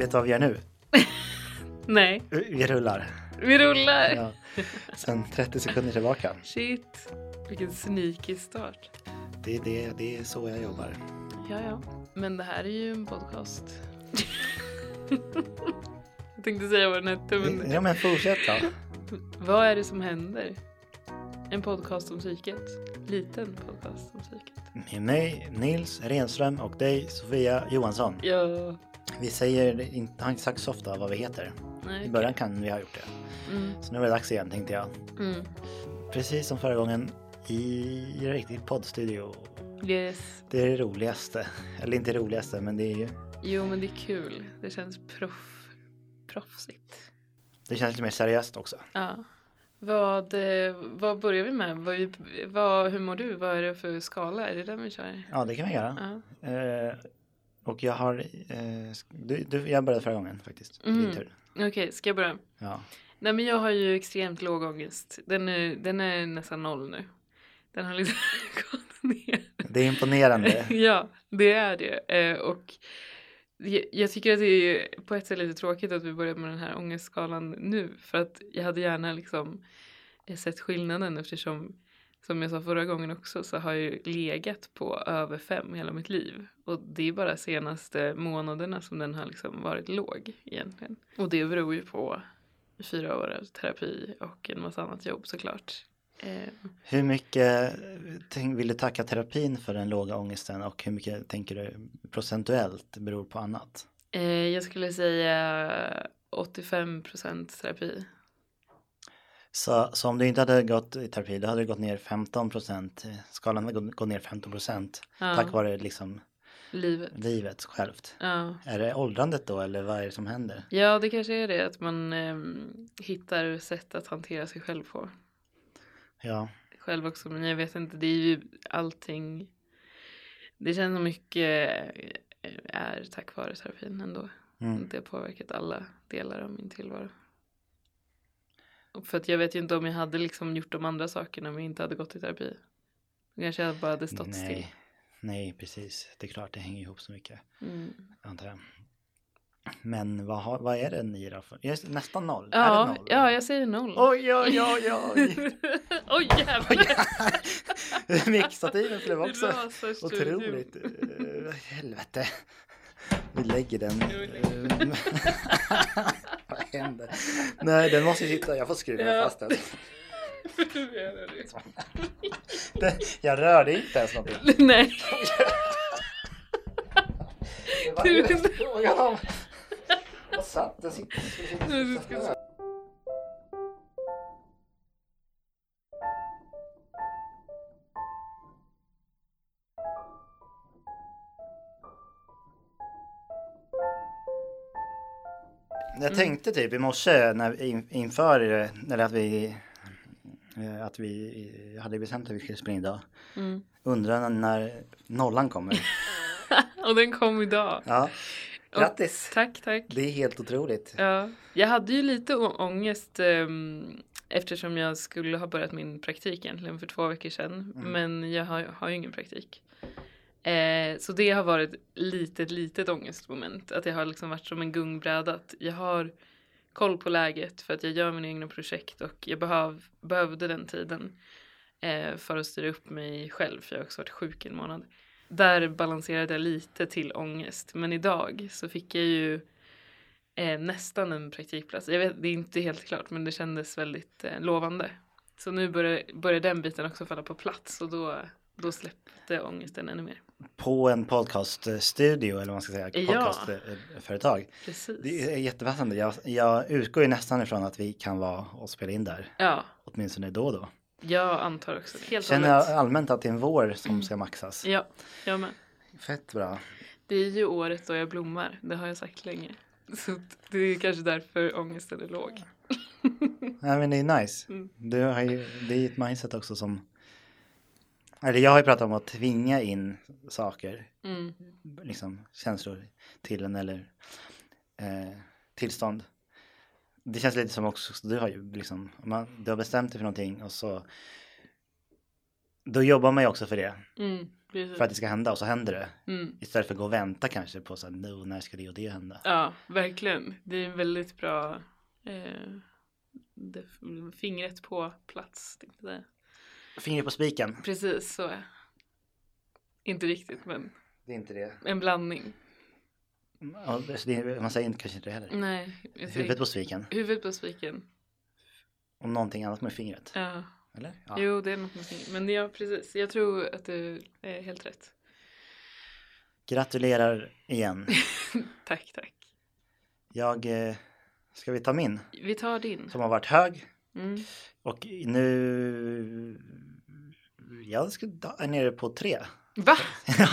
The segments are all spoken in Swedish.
Vet du vad vi gör nu? Nej, Vi rullar. vi rullar. Ja. Sen 30 sekunder tillbaka. Shit, vilken sneaky start. Det är, det, det är så jag jobbar. Ja, ja. Men det här är ju en podcast. jag tänkte säga vad den hette, men Ja men fortsätt då. vad är det som händer? En podcast om psyket. Liten podcast om psyket. Med mig, Nils Renström och dig, Sofia Johansson. Ja, Vi säger, inte, har inte sagt så ofta vad vi heter. nej. I början kan vi ha gjort det. Mm, Så nu är det dags igen tänkte jag. mm. Precis som förra gången i riktig poddstudio. Yes. Det är det roligaste. Eller inte det roligaste men det är ju Jo, men det är kul. Det känns proff... proffsigt. Det känns lite mer seriöst också. Ja. Vad, eh, vad börjar vi med? Vad, vad, hur mår du? Vad är det för skala? Är det den vi kör? Ja det kan vi göra. Ja. Eh, och jag har, eh, du, du, jag började förra gången faktiskt. Mm. Okej, ska jag börja? Ja. Nej, men jag har ju extremt låg ångest. Den är, den är nästan noll nu. Den har liksom gått ner. Det är imponerande. ja, det är det. Eh, och jag, jag tycker att det är på ett sätt lite tråkigt att vi börjar med den här ångestskalan nu. För att jag hade gärna liksom eh, sett skillnaden eftersom som jag sa förra gången också så har jag ju legat på över fem hela mitt liv. Och det är bara senaste månaderna som den har liksom varit låg egentligen. Och det beror ju på fyra år av terapi och en massa annat jobb såklart. Eh, Hur mycket vill du tacka terapin för den låga ångesten och hur mycket tänker du procentuellt beror på annat? Eh, jag skulle säga 85% terapi. Så, så om du inte hade gått i terapi då hade det gått ner 15 procent. Skalan hade gått, ner 15 procent. Ja, Tack vare liksom livet. livet självt. Ja. Är det åldrandet då eller vad är det som händer? ja, det kanske är det att man ehm, hittar sätt att hantera sig själv på. Ja, Själv också, men jag vet inte, det är ju allting. Det känns som mycket eh, är tack vare terapin ändå. mm. Det har påverkat alla delar av min tillvaro. För att jag vet ju inte om jag hade liksom gjort de andra sakerna om jag inte hade gått i terapi. Då kanske jag bara hade stått still. nej. Nej, precis. Det är klart det hänger ihop så mycket. Mm. Antar jag. Men vad, har, vad är den i då? För? Nästan noll? Ja, det noll? ja, jag säger noll. Oj, oj, oj, oj! Oj jävlar! Mixstativen blev Det också rasar otroligt. Uh, helvete. Vi lägger den. Händer? Nej, den måste sitta. Jag får skruva Ja. fast den. Den. Jag rörde inte ens någonting. Nej. Det frågan om? Vad satt den? Jag tänkte typ i morse när, in, inför, eh, eller att vi, eh, att vi hade bestämt att vi skulle in idag. Mm. Undrar när, nollan kommer. Och den kom idag. Ja, grattis! Tack, tack. Det är helt otroligt. Ja, jag hade ju lite ångest ehm, eftersom jag skulle ha börjat min praktik egentligen för två veckor sedan. Mm. Men jag har, har ju ingen praktik. Eh, så det har varit litet, litet ångestmoment. Att jag har liksom varit som en gungbräda. Att jag har koll på läget för att jag gör mina egna projekt och jag behöv, behövde den tiden eh, för att styra upp mig själv för jag har också varit sjuk i en månad. Där balanserade jag lite till ångest. Men idag så fick jag ju eh, nästan en praktikplats. Jag vet, det är inte helt klart men det kändes väldigt eh, lovande. Så nu börjar, börjar den biten också falla på plats och då, då släppte ångesten ännu mer. På en podcaststudio eller vad man ska säga, Ja. podcastföretag. Precis. Det är jättepassande. Jag, jag utgår ju nästan ifrån att vi kan vara och spela in där. Ja, Åtminstone då och då. jag antar också. Helt och Känner jag allmänt att det är en vår som ska maxas. Ja, jag med. Fett bra. Det är ju året då jag blommar. Det har jag sagt länge. Så det är kanske därför ångesten är låg. Nej men det är nice. Mm. Du har ju, det är ett mindset också som eller jag har ju pratat om att tvinga in saker, Mm. liksom känslor till en eller eh, tillstånd. Det känns lite som också, du har ju liksom, man, du har bestämt dig för någonting och så då jobbar man ju också för det. Mm. För att det ska hända och så händer det. Mm. Istället för att gå och vänta kanske på så här, "No, när ska det och det hända? Ja, verkligen. Det är en väldigt bra eh, fingret på plats. tänkte jag. Fingret på spiken. Precis så Inte riktigt men Det är inte det. en blandning. Ja, det- det- man säger inte, kanske inte det heller. Nej. Huvudet på spiken. Huvudet på spiken. Och någonting annat med fingret. Ja. Eller? Ja. Jo, det är något med fingret. Men ja, precis. Jag tror att du är helt rätt. Gratulerar igen. Tack, tack. Jag, eh, ska vi ta min? Vi tar din. Som har varit hög. Mm. Och nu, jag är nere på tre. Va? Ja,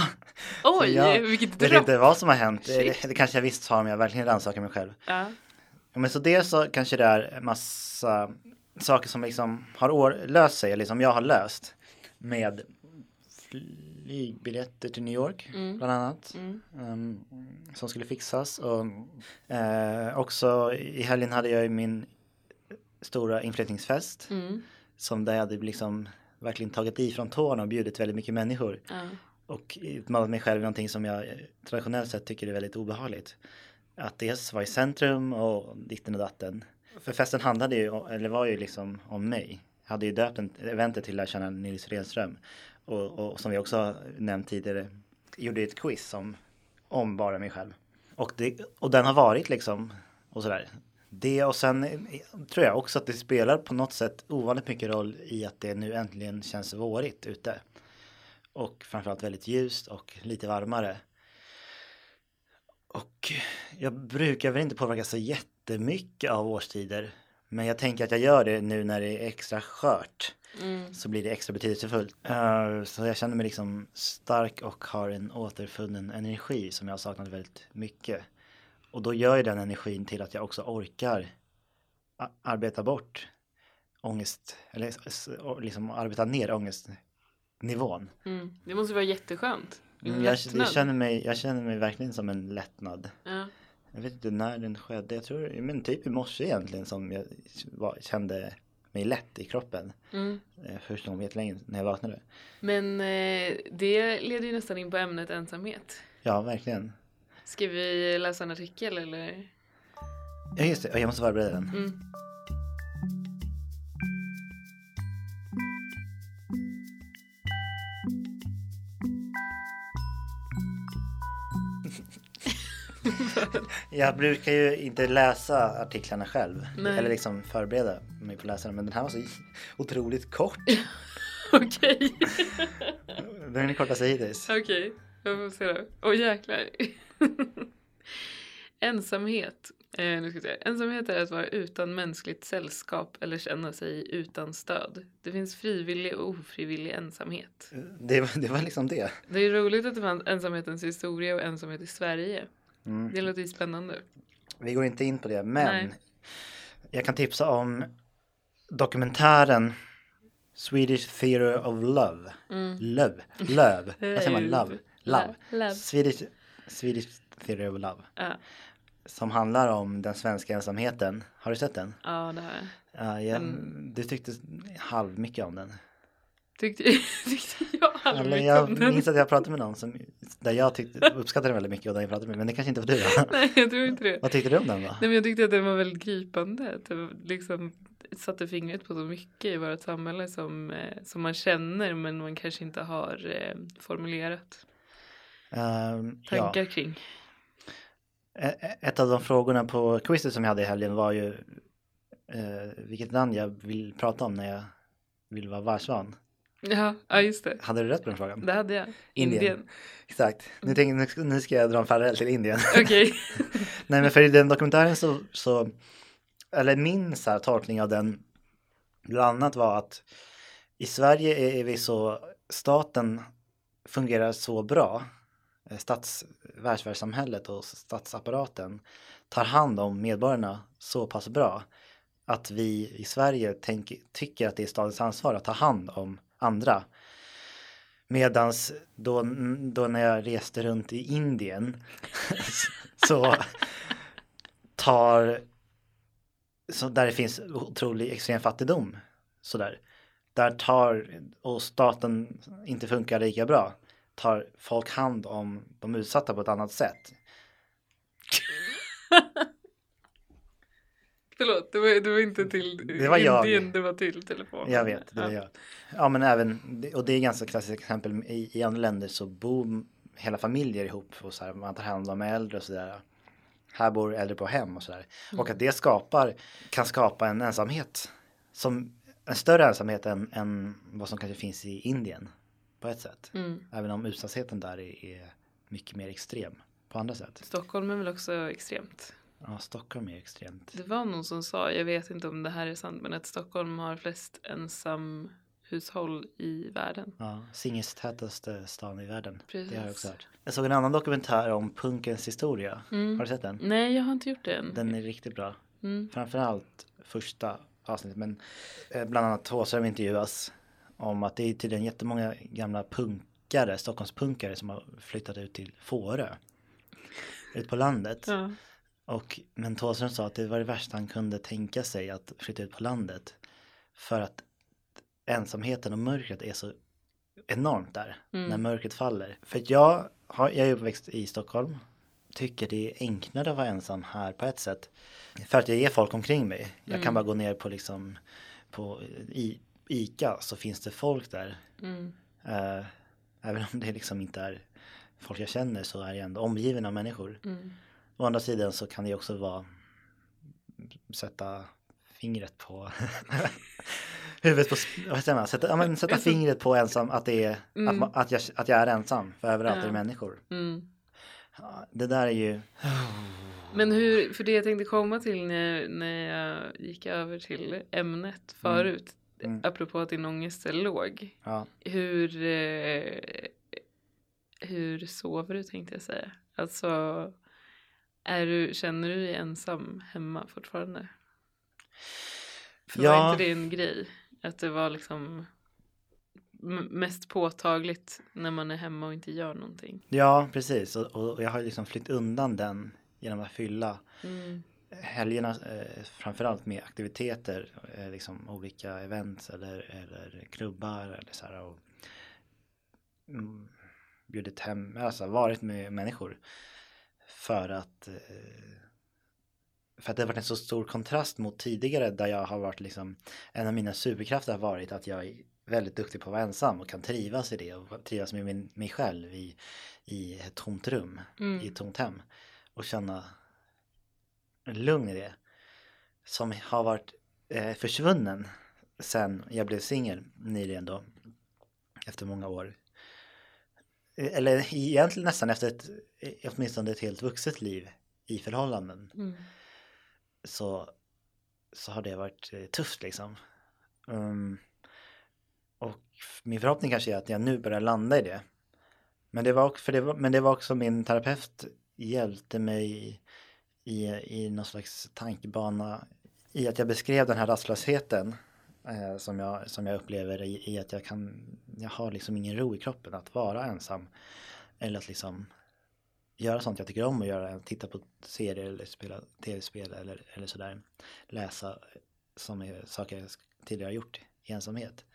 Oj, jag vilket vet dropp. inte vad som har hänt. Shit. Det, kanske jag visst har om jag verkligen rannsakar mig själv. Ja. Men så det så kanske det är massa saker som liksom har år, löst sig, eller som jag har löst. Med flygbiljetter till New York Mm. bland annat. Mm. ehm, som skulle fixas. Och eh, också i helgen hade jag ju min stora inflyttningsfest. Mm. Som där jag hade liksom verkligen tagit i från tårna och bjudit väldigt mycket människor. Ja. Och utmanat mig själv i någonting som jag eh, traditionellt sett tycker är väldigt obehagligt. Att dels vara i centrum och ditten och datten. För festen handlade ju, eller var ju liksom om mig. Jag hade ju döpt en, eventet till att känna Nils Renström. Och, och som vi också nämnt tidigare, gjorde ett quiz om, om bara mig själv. Och, det, och den har varit liksom, och sådär. Det och sen eh, tror jag också att det spelar på något sätt ovanligt mycket roll i att det nu äntligen känns vårigt ute. Och framförallt väldigt ljust och lite varmare. Och jag brukar väl inte påverka så jättemycket av årstider. Men jag tänker att jag gör det nu när det är extra skört. Mm. Så blir det extra betydelsefullt. Eh, så jag känner mig liksom stark och har en återfunnen energi som jag har saknat väldigt mycket. Och då gör ju den energin till att jag också orkar arbeta bort ångest, eller liksom arbeta ner ångestnivån. Mm. Det måste vara jätteskönt. Mm, Jag, jag, känner mig, jag känner mig verkligen som en lättnad. Ja. Jag vet inte när den skedde. Jag tror, men typ i morse egentligen som jag var, kände mig lätt i kroppen. Mm. Eh, Första gången jättelänge när jag vaknade. Men eh, det leder ju nästan in på ämnet ensamhet. Ja, verkligen. Ska vi läsa en artikel eller? Ja, just det. Jag måste förbereda den. Mm. Jag brukar ju inte läsa artiklarna själv. Nej. Eller liksom förbereda mig på att läsa den. Men den här var så otroligt kort. Okej. Den är den kortaste hittills. Okej, jag får se då. Åh jäklar. Ensamhet. Eh, nu ska se. Ensamhet är att vara utan mänskligt sällskap eller känna sig utan stöd. Det finns frivillig och ofrivillig ensamhet. Det, var- det var liksom det. Det är roligt att det fanns ensamhetens historia och ensamhet i Sverige. Mm. Det låter ju spännande. Vi går inte in på det, men Nej. jag kan tipsa om dokumentären Swedish Theory of Love. Mm. Love. Love. Vad säger man? Love. Love. Love. Swedish, Swedish Theory of Love. Ja, Som handlar om den svenska ensamheten. Har du sett den? ja det har jag. Ja, jag, Mm. Du tyckte halv mycket om den. Tyckte, tyckte jag aldrig Eller mycket jag om den. minns att jag pratade med någon som, där jag tyckte, uppskattade den väldigt mycket och där jag pratade med, men det kanske inte var du då? Nej, jag tror inte det. Vad tyckte du om den då? Nej men jag tyckte att den var väldigt gripande. Att det liksom satte fingret på så mycket i vårt samhälle som, eh, som man känner men man kanske inte har eh, formulerat Ehm, ja. tankar kring. E- e- Ett av de frågorna på quizet som jag hade i helgen var ju eh, vilket land jag vill prata om när jag vill vara världsvan. Ja, ja just det. Hade du rätt på den frågan? Det hade jag. Indien. Indien. Exakt. Nu, tänker, nu, ska- jag dra en parallell till Indien. Okej. Nej men för i den dokumentären så, så eller min så här, tolkning av den bland annat var att i Sverige är, vi så, staten fungerar så bra, Eh, stats, världsvärldssamhället och statsapparaten tar hand om medborgarna så pass bra att vi i Sverige tänk, tycker att det är statens ansvar att ta hand om andra. Medans då, då när jag reste runt i Indien så tar så där det finns otrolig extrem fattigdom sådär. Där tar och staten inte funkar lika bra tar folk hand om de utsatta på ett annat sätt. Förlåt, det var, det var inte till Det var jag. Indien, det var till telefon. Jag vet, det var jag. Ja men även, och det är ganska klassiskt exempel, i, i andra länder så bor hela familjer ihop och så här, man tar hand om äldre och sådär. Här bor äldre på hem och sådär. Mm. Och att det skapar, kan skapa en ensamhet. Som en större ensamhet än, än vad som kanske finns i Indien. På ett sätt. Mm. Även om utsattheten där är, är mycket mer extrem på andra sätt. Stockholm är väl också extremt. Ja, Stockholm är extremt. Det var någon som sa, jag vet inte om det här är sant, men att Stockholm har flest ensamhushåll i världen. Ja, singeltätaste stan i världen. Det har jag Precis. också hört. Jag såg en annan dokumentär om punkens historia. Mm. Har du sett den? Nej, jag har inte gjort det än. Den är riktigt bra. Mm. Framförallt första avsnittet. Men eh, bland annat Thåström intervjuas om att det är tydligen jättemånga gamla punkare, Stockholmspunkare som har flyttat ut till Fårö. Ut på landet. Ja. Och, men Thåström sa att det var det värsta han kunde tänka sig att flytta ut på landet. För att ensamheten och mörkret är så enormt där. Mm. När mörkret faller. För att jag, har, jag är uppväxt i Stockholm. Tycker det är enklare att vara ensam här på ett sätt. För att jag är folk omkring mig. Jag kan Mm. bara gå ner på liksom på i, Ica så finns det folk där. Mm. Eh, även om det liksom inte är folk jag känner så är jag ändå omgiven av människor. Mm. Å andra sidan så kan det också vara sätta fingret på huvudet på, vad säger man, sätta, ja, men sätta fingret på ensam, att det är, att, Mm. man, att, jag, att jag är ensam, för överallt är det Ja. människor. Mm. Ja, Det där är ju, Men hur, för det jag tänkte komma till när, när jag gick över till ämnet förut, Mm. Apropå att din ångest är låg. ja, Hur, eh, hur sover du tänkte jag säga? Alltså, är du, känner du dig ensam hemma fortfarande? För var Ja. inte det en grej? Att det var liksom mest påtagligt när man är hemma och inte gör någonting. ja precis. Och, och jag har liksom flytt undan den genom att fylla Mm. Helgerna eh, framförallt med aktiviteter, eh, liksom olika events eller, eller klubbar eller så här. Och, mm, bjudit hem, alltså varit med människor. För att eh, för att det har varit en så stor kontrast mot tidigare där jag har varit liksom en av mina superkrafter har varit att jag är väldigt duktig på att vara ensam och kan trivas i det och trivas med min, mig själv i, i ett tomt rum, Mm. i ett tomt hem och känna det som har varit eh, försvunnen sen jag blev singel nyligen då efter många år Eh, eller egentligen nästan efter ett eh, åtminstone ett helt vuxet liv i förhållanden Mm. så, så har det varit eh, tufft liksom. Um, och min förhoppning kanske är att jag nu börjar landa i det. Men det var, för det var, men det var också min terapeut hjälpte mig i, i någon slags tankebana i att jag beskrev den här rastlösheten eh, som, jag, som jag upplever i, i att jag kan, jag har liksom ingen ro i kroppen att vara ensam. Eller att liksom göra sånt jag tycker om att göra, titta på serier eller spela tv-spel eller, eller sådär. Läsa som är saker jag tidigare har gjort i ensamhet.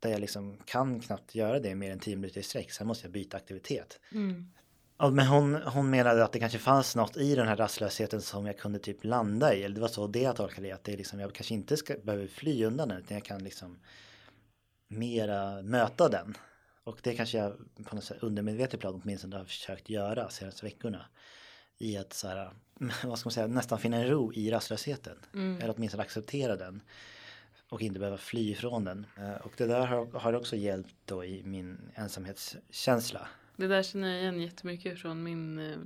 Där jag liksom kan knappt göra det mer än 10 minuter i sträck, sen måste jag byta aktivitet. Mm. Ja, men hon, hon menade att det kanske fanns något i den här rastlösheten som jag kunde typ landa i. Eller det var så det jag tolkade det. Att det är liksom, jag kanske inte ska, behöver fly undan den utan jag kan liksom mera möta den. Och det kanske jag på något sätt undermedvetet plan åtminstone har försökt göra senaste veckorna. I att så här, vad ska man säga, nästan finna en ro i rastlösheten. Mm. Eller åtminstone acceptera den. Och inte behöva fly ifrån den. Eh, Och det där har, har också hjälpt då i min ensamhetskänsla. Det där känner jag igen jättemycket från min eh,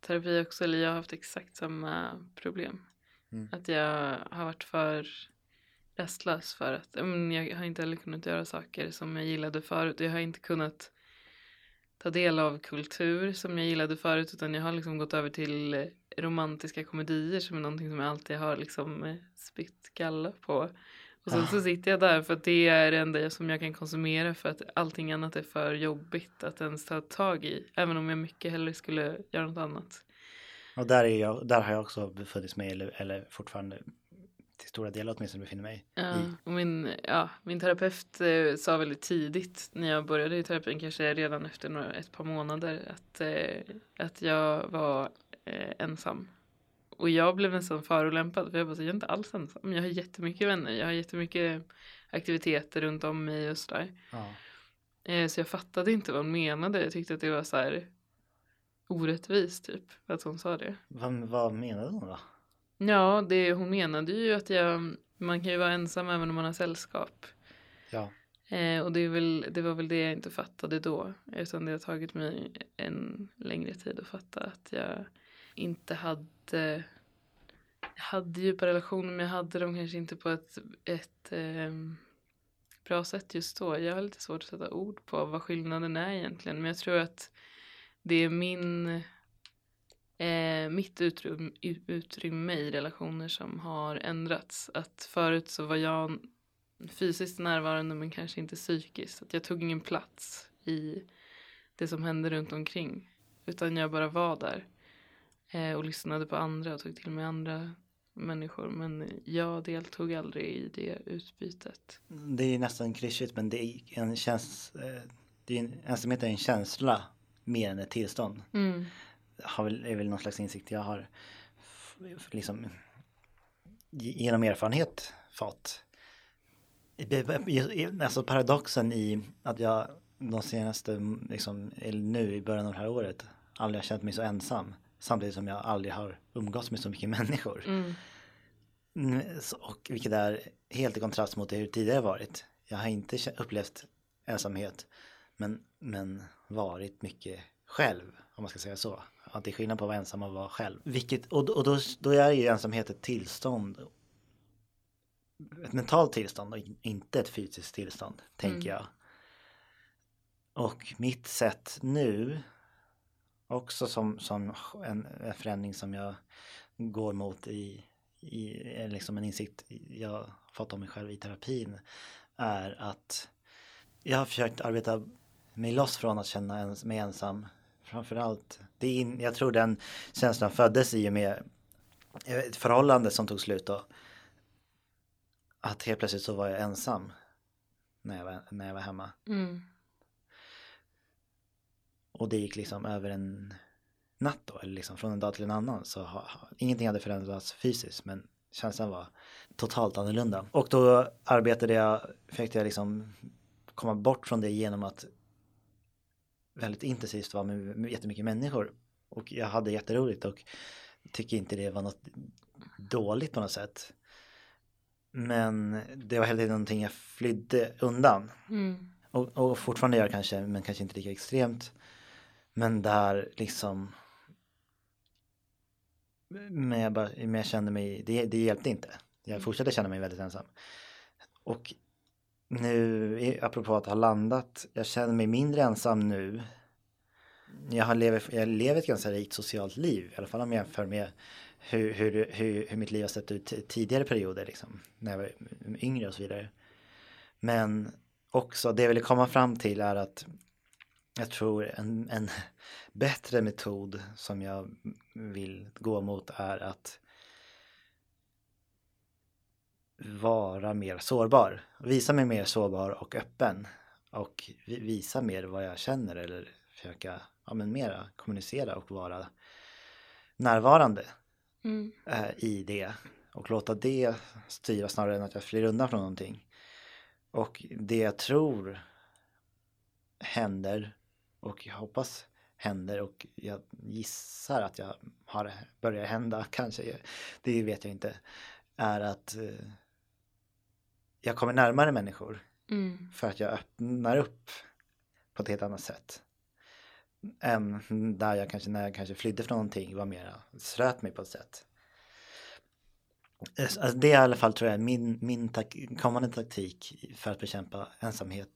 terapi också. Eller jag har haft exakt samma problem. Mm. Att jag har varit för rastlös för att men jag har inte heller kunnat göra saker som jag gillade förut. Jag har inte kunnat ta del av kultur som jag gillade förut utan jag har liksom gått över till romantiska komedier som är någonting som jag alltid har liksom eh, spytt galla på. Och sen Ah. så sitter jag där för att det är det enda som jag kan konsumera för att allting annat är för jobbigt att ens ta tag i. Även om jag mycket hellre skulle göra något annat. Och där, är jag, där har jag också befunnits mig eller, eller fortfarande till stora delar åtminstone befinner mig Ja, i. min, ja, min terapeut eh, sa väldigt tidigt när jag började i terapin, kanske redan efter några, ett par månader, att, eh, att jag var eh, ensam. Och jag blev nästan förolämpad för jag bara, så, jag är inte alls ensam. Jag har jättemycket vänner, jag har jättemycket aktiviteter runt om mig och sådär. Ja. Eh, så jag fattade inte vad hon menade. Jag tyckte att det var så här orättvist typ, att hon sa det. Vad, vad menade hon då? Ja, det, hon menade ju att jag, man kan ju vara ensam även om man har sällskap. Ja, Eh, och det, väl, det var väl det jag inte fattade då. Utan det har tagit mig en längre tid att fatta att jag inte hade Eh, jag hade djupa relationer men jag hade dem kanske inte på ett, ett eh, bra sätt just då. Jag har lite svårt att sätta ord på vad skillnaden är egentligen. Men jag tror att det är min eh, mitt utrymme, utrymme i relationer som har ändrats. Att förut så var jag fysiskt närvarande men kanske inte psykiskt. Att jag tog ingen plats i det som hände runt omkring. Utan jag bara var där. Eh, och lyssnade på andra och tog till mig andra människor. Men jag deltog aldrig i det utbytet. det är nästan klyschigt men det är en käns... eh, Det är en, ensamhet är en känsla mer än ett tillstånd. Mm. Har väl, är väl någon slags insikt jag har liksom ge- genom erfarenhet fått. Alltså paradoxen i att jag de senaste, liksom, eller nu i början av det här året aldrig har känt mig så ensam. Samtidigt som jag aldrig har umgåtts med så mycket människor. Mm. Mm, Och vilket är helt i kontrast mot hur tidigare varit. Jag har inte upplevt ensamhet men, men varit mycket själv om man ska säga så. Att det är skillnad på att vara ensam och vara själv. Vilket, och och då, då är ju ensamhet ett tillstånd. Ett mentalt tillstånd och inte ett fysiskt tillstånd tänker Mm. jag. Och mitt sätt nu också som, som en, en förändring som jag går mot i, i eh, liksom en insikt jag fått om mig själv i terapin är att jag har försökt arbeta mig loss från att känna ens, mig ensam. Framförallt, det är in, jag tror den känslan föddes i och med eh, ett förhållande som tog slut då. Att helt plötsligt så var jag ensam när jag var, när jag var hemma. Mm. Och det gick liksom över en natt då, eller liksom från en dag till en annan. Så ha, ha, ingenting hade förändrats fysiskt, men känslan var totalt annorlunda. Och då arbetade jag, försökte jag liksom komma bort från det genom att väldigt intensivt vara med, med jättemycket människor. Och jag hade jätteroligt och tycker inte det var något dåligt på något sätt. Men det var hela tiden någonting jag flydde undan. Mm. Och, och fortfarande gör kanske, men kanske inte lika extremt. Men där liksom men jag, bara, men jag kände mig, det, det hjälpte inte. Jag fortsatte känna mig väldigt ensam. Och nu, apropå att ha landat, jag känner mig mindre ensam nu. Jag, har lever, jag lever ett ganska rikt socialt liv, i alla fall om jag jämför med hur, hur, hur, hur mitt liv har sett ut tidigare perioder, liksom, när jag var yngre och så vidare. Men också, det jag ville komma fram till är att jag tror en, en bättre metod som jag vill gå mot är att vara mer sårbar. Visa mig mer sårbar och öppen. Och vi- visa mer vad jag känner eller försöka ja, men mera kommunicera och vara närvarande Mm. eh, i det. Och låta det styra snarare än att jag flyr undan från någonting. Och det jag tror händer och jag hoppas händer och jag gissar att jag har börjar hända kanske, det vet jag inte, är att eh, jag kommer närmare människor Mm. för att jag öppnar upp på ett helt annat sätt. Än där jag kanske, när jag kanske flydde från någonting var mera, slöt mig på ett sätt. Alltså det är i alla fall tror jag min, min tak kommande taktik för att bekämpa ensamhet,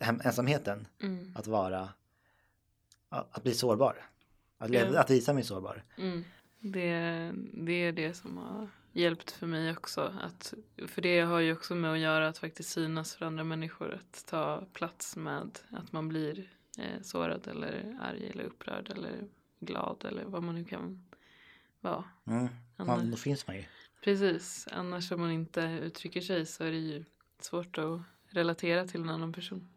ensamheten. Mm. Att vara, att bli sårbar. Att, Ja. att visa mig sårbar. Mm. Det, det är det som har hjälpt för mig också. Att, för det har ju också med att göra att faktiskt synas för andra människor. Att ta plats med att man blir eh, sårad eller arg eller upprörd eller glad eller vad man nu kan vara. Mm. Man, då finns man ju. Precis, annars om man inte uttrycker sig så är det ju svårt att relatera till en annan person.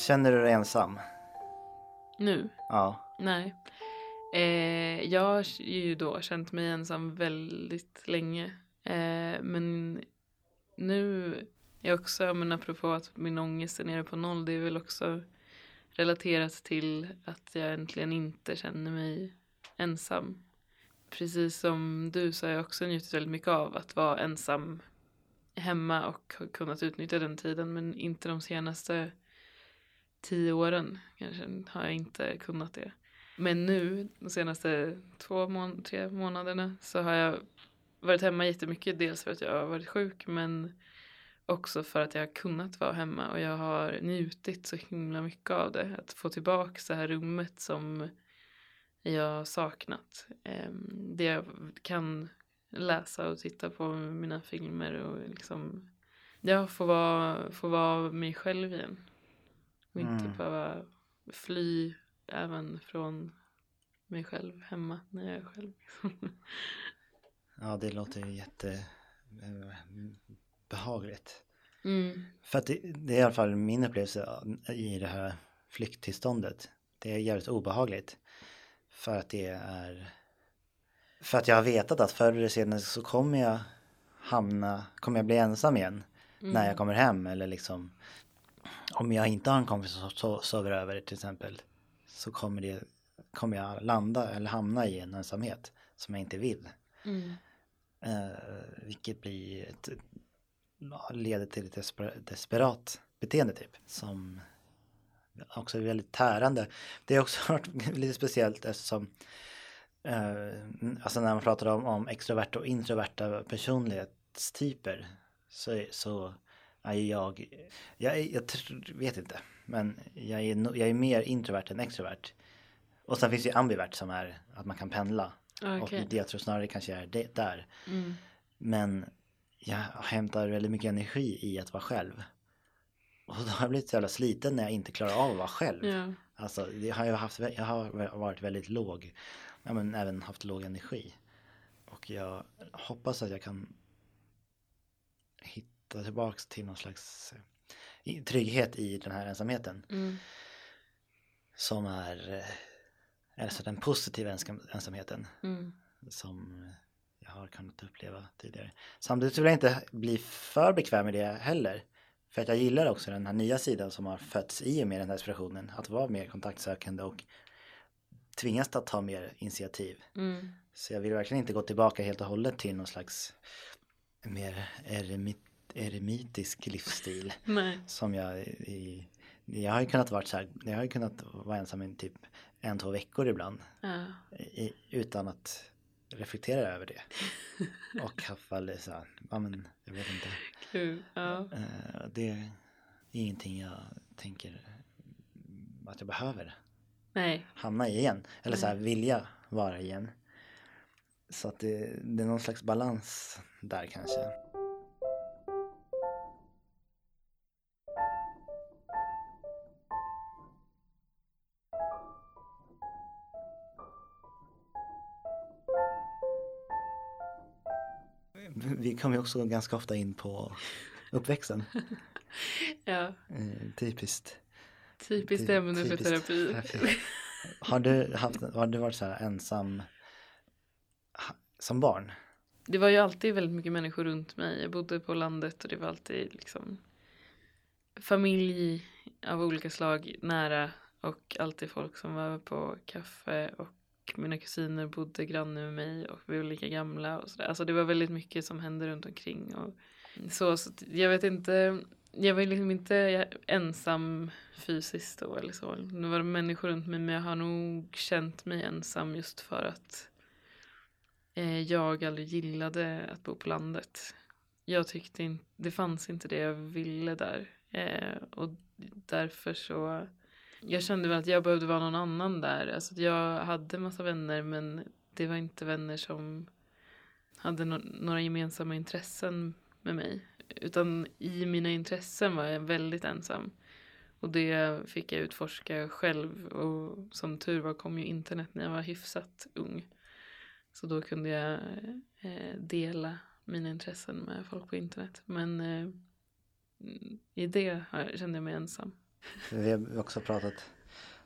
Känner du dig ensam? Nu? Ja. Nej. Eh, jag har ju då känt mig ensam väldigt länge. Eh, men nu är också, men apropå att min ångest är nere på noll, det är väl också relaterat till att jag äntligen inte känner mig ensam. Precis som du så har jag också njutit väldigt mycket av att vara ensam hemma och kunnat utnyttja den tiden men inte de senaste tio åren kanske har jag inte kunnat det. Men nu, de senaste två, mån tre månaderna, så har jag varit hemma jättemycket. Dels för att jag har varit sjuk, men också för att jag har kunnat vara hemma och jag har njutit så himla mycket av det. Att få tillbaka det här rummet som jag har saknat. Ehm, det jag kan läsa och titta på mina filmer och liksom ja, få vara, få vara mig själv igen. Och inte Mm. behöva fly även från mig själv hemma när jag är själv. Ja, det låter ju jätte eh, mm. För att det, det är i alla fall min upplevelse i det här flykttillståndet. Det är jävligt obehagligt. För att det är... För att jag har vetat att förr eller senare så kommer jag hamna, kommer jag bli ensam igen. När jag kommer hem eller liksom om jag inte har en kompis som so- sover över till exempel så kommer det kommer jag landa eller hamna i en ensamhet som jag inte vill. Mm. Eh, vilket blir ett, leder till ett desper, desperat beteende typ. Som också är väldigt tärande. Det är också varit lite speciellt eftersom eh, alltså när man pratar om, om extroverta och introverta personlighetstyper så, så jag, jag, jag vet inte, men jag är, jag är mer introvert än extrovert. Och sen finns det ju ambivert som är att man kan pendla. Okej. Och det jag tror snarare kanske är det där. Mm. Men jag hämtar väldigt mycket energi i att vara själv. Och då har jag blivit så jävla sliten när jag inte klarar av att vara själv. Ja. Alltså, jag har, haft, jag har varit väldigt låg. Ja, men även haft låg energi. Och jag hoppas att jag kan hitta tillbaks till någon slags eh, trygghet i den här ensamheten. Mm. Som är, eh, alltså den positiva ensamheten. Mm. som jag har kunnat uppleva tidigare. Samtidigt vill jag inte bli för bekväm med det heller. För att jag gillar också den här nya sidan som har fötts i och med den här inspirationen. Att vara mer kontaktsökande och tvingas att ta mer initiativ. Mm. Så jag vill verkligen inte gå tillbaka helt och hållet till någon slags mer eremit, eremitisk livsstil. Nej. Som jag i, jag har ju kunnat vara så här, jag har ju kunnat vara ensam i typ en, två veckor ibland Ja. i, utan att reflektera över det. Och väldigt så här, ja men jag vet inte. Kul. Ja. Eh, Det är ingenting jag tänker att jag behöver Nej. hamna i igen. Eller så här vilja vara igen. Så att det, det är någon slags balans där kanske. Vi kommer ju också ganska ofta in på uppväxten. Ja. Eh, typiskt. Typiskt Ty- ämne för typiskt terapi. terapi. Har du, haft, har du varit så här ensam som barn? Det var ju alltid väldigt mycket människor runt mig. Jag bodde på landet och det var alltid liksom familj av olika slag nära och alltid folk som var på kaffe och mina kusiner bodde granne med mig och vi var lika gamla och sådär. Alltså det var väldigt mycket som hände runt omkring och så, så jag vet inte. Jag var liksom inte ensam fysiskt då eller så. Nu var det människor runt mig men jag har nog känt mig ensam just för att eh, jag aldrig gillade att bo på landet. Jag tyckte inte, det fanns inte det jag ville där. Eh, och därför så, jag kände väl att jag behövde vara någon annan där. Alltså att jag hade massa vänner men det var inte vänner som hade no- några gemensamma intressen med mig. utan i mina intressen var jag väldigt ensam. Och det fick jag utforska själv och som tur var kom ju internet när jag var hyfsat ung. Så då kunde jag eh, dela mina intressen med folk på internet. Men eh, i det kände jag mig ensam. Vi har också pratat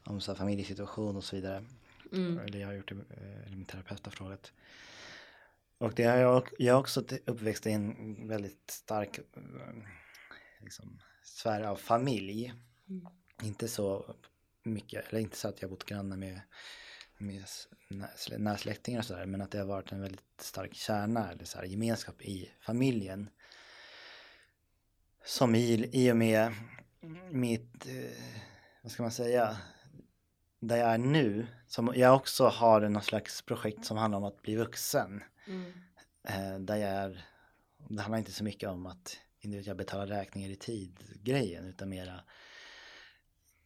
om så här familjesituation och så vidare. Mm. Eller jag har gjort det, eh, eller min terapeut har frågat. Och det har jag, jag är också uppväxt i en väldigt stark eh, liksom, sfär av familj. Mm. Inte så mycket, eller inte så att jag bott granne med, med närsläktingar och sådär, men att det har varit en väldigt stark kärna eller så här, gemenskap i familjen. Som i, i och med mitt, eh, vad ska man säga, där jag är nu, som jag också har någon slags projekt som handlar om att bli vuxen. Mm. Eh, där jag är, det handlar inte så mycket om att jag betalar räkningar i tid grejen utan mera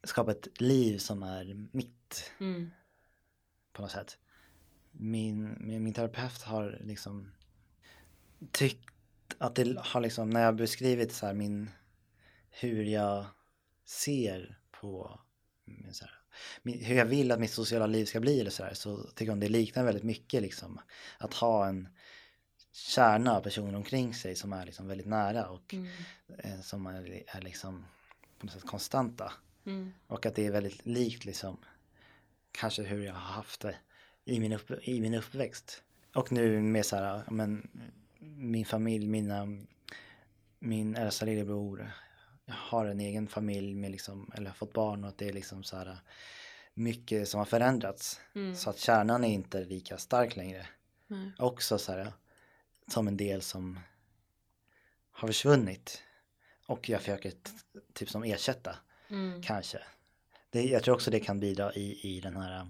skapa ett liv som är mitt Mm. på något sätt. Min, min, min terapeut har liksom tyckt att det har liksom, när jag beskrivit så här min, hur jag ser på min, så här, hur jag vill att mitt sociala liv ska bli eller så här, så tycker hon det liknar väldigt mycket liksom att ha en kärna av personer omkring sig som är liksom väldigt nära och Mm. eh, som är, är liksom på något sätt konstanta. Mm. Och att det är väldigt likt liksom kanske hur jag har haft det i min, upp, i min uppväxt. Och nu med så här, men min familj, mina, min äldsta lillebror har en egen familj med liksom, eller har fått barn och att det är liksom så här mycket som har förändrats. Mm. Så att kärnan är inte lika stark längre. Nej. Också så här som en del som har försvunnit. Och jag försöker typ som ersätta. Mm. Kanske. Det, jag tror också det kan bidra i, i den här äh,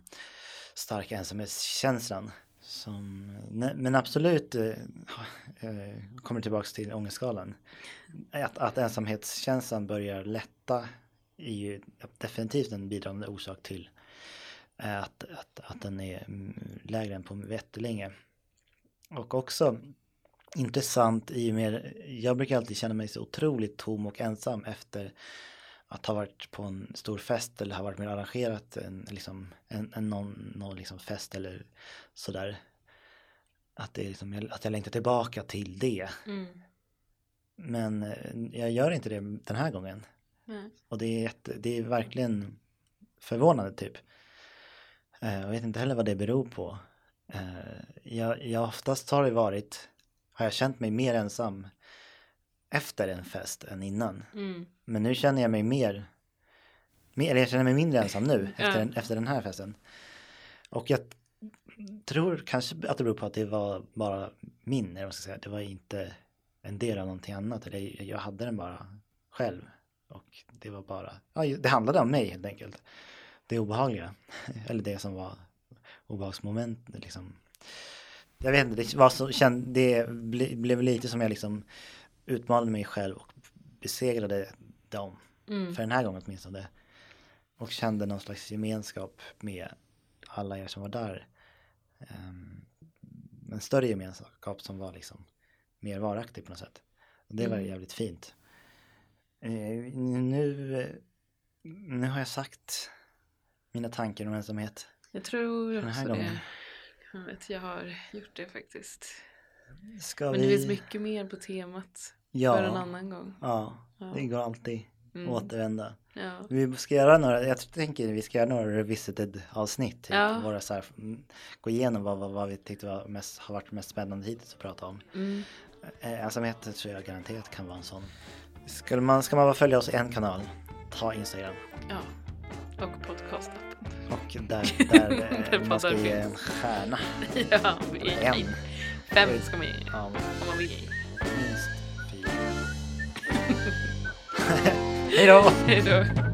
starka ensamhetskänslan. Som, men absolut eh, eh, kommer tillbaks till ångestskalan. Att, att ensamhetskänslan börjar lätta är ju definitivt en bidragande orsak till eh, att, att, att den är mm, lägre än på jättelänge. Och också intressant i och med, jag brukar alltid känna mig så otroligt tom och ensam efter att ha varit på en stor fest eller ha varit med och arrangerat en, liksom, en, en någon, någon liksom fest eller sådär. Att, det är liksom, att jag längtar tillbaka till det. Mm. Men eh, jag gör inte det den här gången. Nej. Och det är, jätte, det är verkligen förvånande typ. Eh, Jag vet inte heller vad det beror på. Eh, Jag, jag oftast har det varit, har jag känt mig mer ensam efter en fest än innan. Mm. Men nu känner jag mig mer, mer eller jag känner mig mindre ensam nu Ja. efter, den, efter den här festen. Och jag tror kanske att det beror på att det var bara min, eller vad ska säga. Det var inte en del av någonting annat. Eller jag hade den bara själv. Och det var bara, ja, det handlade om mig helt enkelt. Det obehagliga. Eller det som var obehagsmoment liksom. Jag vet inte, det var så, kände, det ble, blev lite som jag liksom utmanade mig själv och besegrade dem. Mm. För den här gången åtminstone. Och kände någon slags gemenskap med alla er som var där. Um, en större gemenskap som var liksom mer varaktig på något sätt. Och det var Mm. jävligt fint. Eh, nu, nu har jag sagt mina tankar om ensamhet. Jag tror också gången. det. Jag vet, jag har gjort det faktiskt. Ska Men vi... det finns mycket mer på temat ja, för en annan gång. Ja, Ja. det går alltid Mm. återvända. Ja. Vi ska göra några, jag tänker vi ska göra några revisited avsnitt. Typ. Ja. Våra så här, mm, gå igenom vad, vad, vad vi tyckte var mest, har varit mest spännande hittills att prata om. Mm. Eh, Ensamhet tror jag garanterat kan vara en sån. Ska man, ska man bara följa oss i en kanal, ta Instagram. ja. Och podcastappen. Och där, där Där eh, man ska ge en stjärna. ja, En. Fem ska man ge Ja, om man vill Hej då! Hej då.